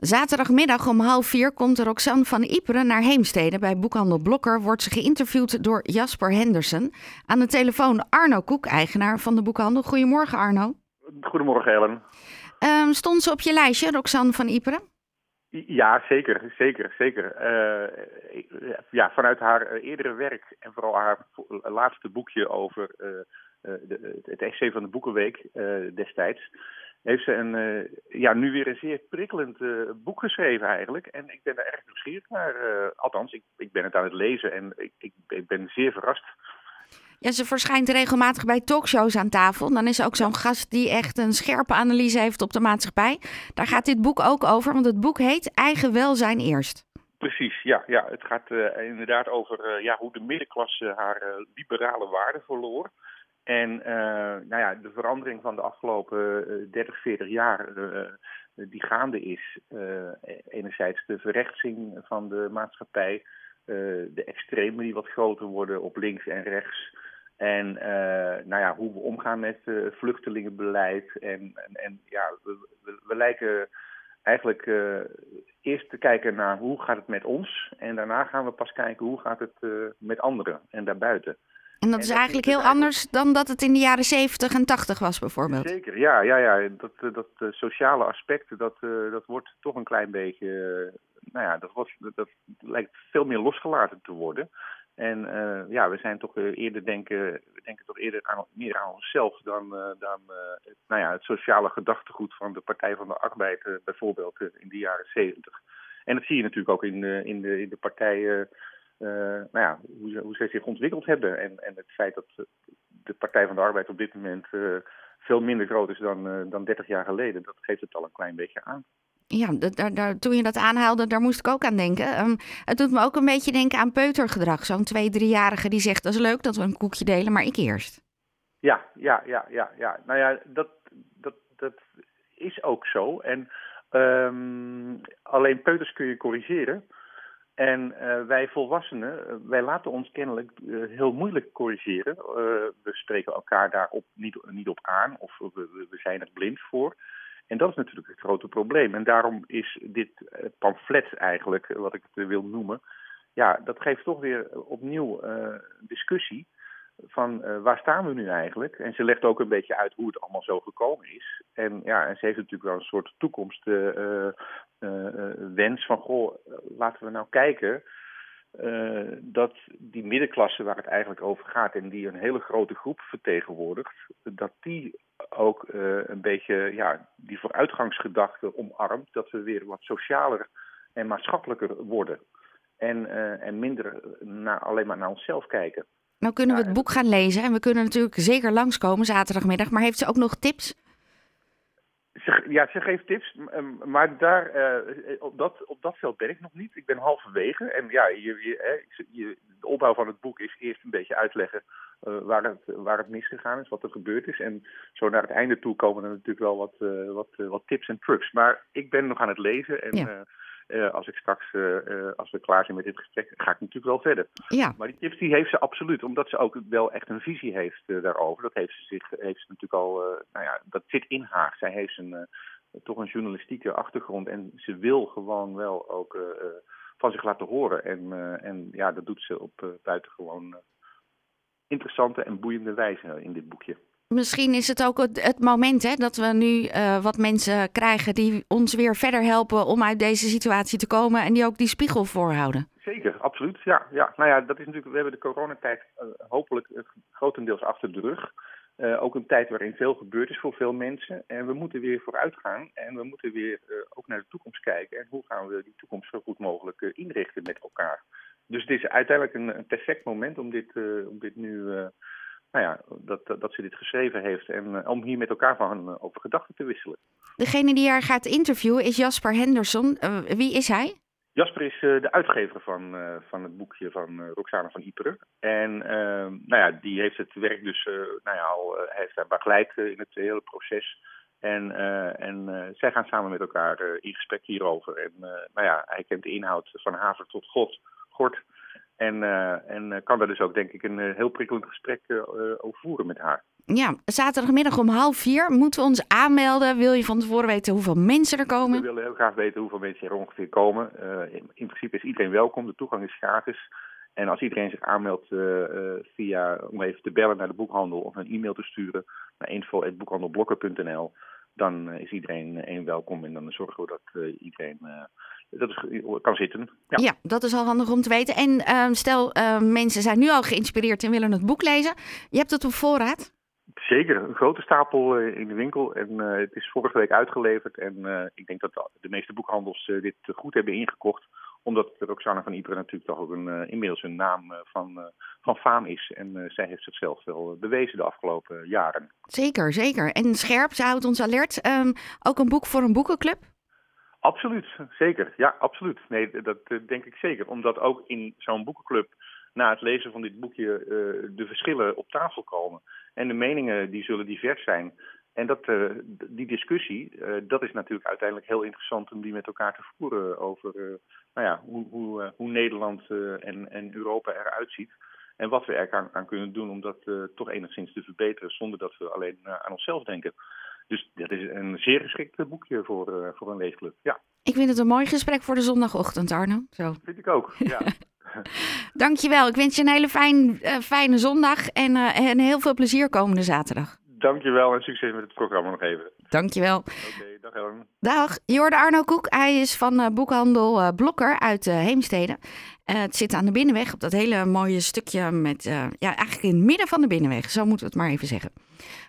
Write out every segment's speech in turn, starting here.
Zaterdagmiddag om half vier komt Roxanne van Iperen naar Heemstede. Bij Boekhandel Blokker wordt ze geïnterviewd door Jasper Henderson. Aan de telefoon Arno Koek, eigenaar van de boekhandel. Goedemorgen Arno. Goedemorgen Ellen. Um, stond ze op je lijstje, Roxanne van Iperen? Ja, zeker, zeker, zeker. Uh, ja, vanuit haar eerdere werk en vooral haar laatste boekje over uh, de, het essay van de Boekenweek destijds, heeft ze een, uh, ja, nu weer een zeer prikkelend uh, boek geschreven eigenlijk. En ik ben daar erg nieuwsgierig naar. Uh, althans, ik, ik ben het aan het lezen en ik, ik, ik, ben zeer verrast. Ja, ze verschijnt regelmatig bij talkshows aan tafel. Dan is er ook zo'n gast die echt een scherpe analyse heeft op de maatschappij. Daar gaat dit boek ook over, want het boek heet Eigen Welzijn Eerst. Precies, ja. ja. Het gaat inderdaad over ja, hoe de middenklasse haar liberale waarden verloor. En uh, nou ja, de verandering van de afgelopen 30, eh, 40 jaar uh, die gaande is, enerzijds de verrechtsing van de maatschappij, de extremen die wat groter worden op links en rechts. En nou ja, hoe we omgaan met vluchtelingenbeleid. En, en, ja, we, we, we, lijken eigenlijk eerst te kijken naar hoe gaat het met ons. En daarna gaan we pas kijken hoe gaat het met anderen en daarbuiten. En dat is eigenlijk heel anders dan dat het in de jaren 70 en 80 was bijvoorbeeld. Zeker, ja. ja, ja. Dat, eh, dat uh, sociale aspect, dat, uh, dat wordt toch een klein beetje... Uh, nou ja, dat, wordt, dat, lijkt veel meer losgelaten te worden. En ja, we zijn toch eerder denken, we denken toch eerder aan, meer aan onszelf dan, dan het, nou ja, het sociale gedachtegoed van de Partij van de Arbeid bijvoorbeeld in de jaren 70. En dat zie je natuurlijk ook in, in, de, in de partijen nou ja, hoe, hoe zij zich ontwikkeld hebben. En, en het feit dat de Partij van de Arbeid op dit moment uh, veel minder groot is dan, uh, dan 30 jaar geleden, dat geeft het al een klein beetje aan. Ja, daar, daar, toen je dat aanhaalde, daar moest ik ook aan denken. Um, het doet me ook een beetje denken aan peutergedrag. Zo'n twee, driejarige die zegt, dat is leuk dat we een koekje delen, maar ik eerst. Ja, ja, ja, ja. ja. Nou ja, dat, dat, dat is ook zo. En um, alleen peuters kun je corrigeren. En uh, wij volwassenen, uh, wij laten ons kennelijk uh, heel moeilijk corrigeren. we spreken elkaar daarop niet, niet op aan of we, we, zijn er blind voor. En dat is natuurlijk het grote probleem. En daarom is dit pamflet eigenlijk, wat ik het wil noemen, ja, dat geeft toch weer opnieuw discussie van waar staan we nu eigenlijk? En ze legt ook een beetje uit hoe het allemaal zo gekomen is. En ja, en ze heeft natuurlijk wel een soort toekomstwens uh, uh, van goh, laten we nou kijken dat die middenklasse waar het eigenlijk over gaat en die een hele grote groep vertegenwoordigt, dat die ook een beetje ja, die vooruitgangsgedachte omarmt, dat we weer wat socialer en maatschappelijker worden. En, en minder naar, alleen maar naar onszelf kijken. Nou kunnen we het boek gaan lezen en we kunnen natuurlijk zeker langskomen zaterdagmiddag. Maar heeft ze ook nog tips? Ja, ze geeft tips, maar daar, uh, op, dat, op dat veld ben ik nog niet. Ik ben halverwege. En ja, je, je, je, de opbouw van het boek is eerst een beetje uitleggen uh, waar, het, waar het misgegaan is, wat er gebeurd is. En zo naar het einde toe komen er natuurlijk wel wat, uh, wat, wat tips en trucs. Maar ik ben nog aan het lezen en... Ja. Uh, als ik straks, uh, als we klaar zijn met dit gesprek, ga ik natuurlijk wel verder. Ja. Maar die tips die heeft ze absoluut, omdat ze ook wel echt een visie heeft daarover. Dat heeft ze, zich, heeft ze natuurlijk al, nou ja, dat zit in haar. Zij heeft een, toch een journalistieke achtergrond en ze wil gewoon wel ook van zich laten horen. En, en ja, dat doet ze op buitengewoon interessante en boeiende wijze in dit boekje. Misschien is het ook het, moment hè, dat we nu uh, wat mensen krijgen die ons weer verder helpen om uit deze situatie te komen en die ook die spiegel voorhouden. Zeker, absoluut. Ja, ja. Nou ja, dat is natuurlijk, we hebben de coronatijd uh, hopelijk uh, grotendeels achter de rug. ook een tijd waarin veel gebeurd is voor veel mensen. En we moeten weer vooruit gaan en we moeten weer ook naar de toekomst kijken. En hoe gaan we die toekomst zo goed mogelijk inrichten met elkaar. Dus het is uiteindelijk een, een perfect moment om dit, om dit nu nou ja, dat, dat ze dit geschreven heeft en uh, om hier met elkaar van uh, over gedachten te wisselen. Degene die haar gaat interviewen is Jasper Henderson. Uh, wie is hij? Jasper is de uitgever van, van het boekje van Roxana van Iperen. En ehm, nou ja, die heeft het werk dus nou ja, al, heeft haar begeleid in het hele proces. En, en zij gaan samen met elkaar in gesprek hierover. En nou ja, hij kent de inhoud van haver tot god, gort. En, uh, en kan daar dus ook, denk ik, een heel prikkelend gesprek uh, over voeren met haar. Ja, zaterdagmiddag om half vier moeten we ons aanmelden. Wil je van tevoren weten hoeveel mensen er komen? We willen heel graag weten hoeveel mensen er ongeveer komen. Uh, in, in, principe is iedereen welkom. De toegang is gratis. En als iedereen zich aanmeldt via, om even te bellen naar de boekhandel of een e-mail te sturen naar info.boekhandelblokker.nl, dan is iedereen een welkom. En dan zorgen we dat iedereen dat is, kan zitten. Ja. ja. dat is al handig om te weten. En uh, stel, uh, mensen zijn nu al geïnspireerd en willen het boek lezen. Je hebt het op voorraad? Zeker, een grote stapel uh, in de winkel. En het is vorige week uitgeleverd. En ik denk dat de meeste boekhandels dit goed hebben ingekocht. Omdat Roxana van Ypres natuurlijk toch ook een, inmiddels een naam van, van faam is. En zij heeft zichzelf wel bewezen de afgelopen jaren. Zeker, zeker. En scherp, ze houdt ons alert. Um, ook een boek voor een boekenclub? Absoluut, zeker. Ja, absoluut. Nee, dat denk ik zeker. Omdat ook in zo'n boekenclub na het lezen van dit boekje uh, de verschillen op tafel komen. En de meningen die zullen divers zijn. En dat, uh, die discussie, dat is natuurlijk uiteindelijk heel interessant om die met elkaar te voeren over nou ja, hoe, hoe, hoe Nederland en, en Europa eruit ziet. En wat we er aan, aan kunnen doen om dat toch enigszins te verbeteren zonder dat we alleen aan onszelf denken. Dus dat is een zeer geschikt boekje voor, voor een leesclub. Ja. Ik vind het een mooi gesprek voor de zondagochtend, Arno. Zo. Vind ik ook, ja. Dankjewel. Ik wens je een hele fijn, fijne zondag en, en heel veel plezier komende zaterdag. Dankjewel en succes met het programma nog even. Dankjewel. Oké, okay, dag Ellen. Dag, je hoorde Arno Koek. Hij is van uh, boekhandel Blokker uit Heemstede. het zit aan de binnenweg op dat hele mooie stukje met, ja, eigenlijk in het midden van de binnenweg. Zo moeten we het maar even zeggen.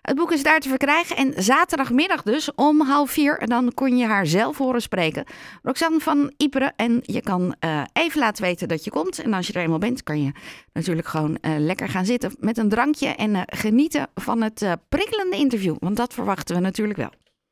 Het boek is daar te verkrijgen en zaterdagmiddag dus om half vier. Dan kon je haar zelf horen spreken. Roxanne van Iperen. En je kan uh, even laten weten dat je komt. En als je er eenmaal bent, kan je natuurlijk gewoon uh, lekker gaan zitten met een drankje. En uh, genieten van het prikkelende interview. Want dat verwachten we natuurlijk wel.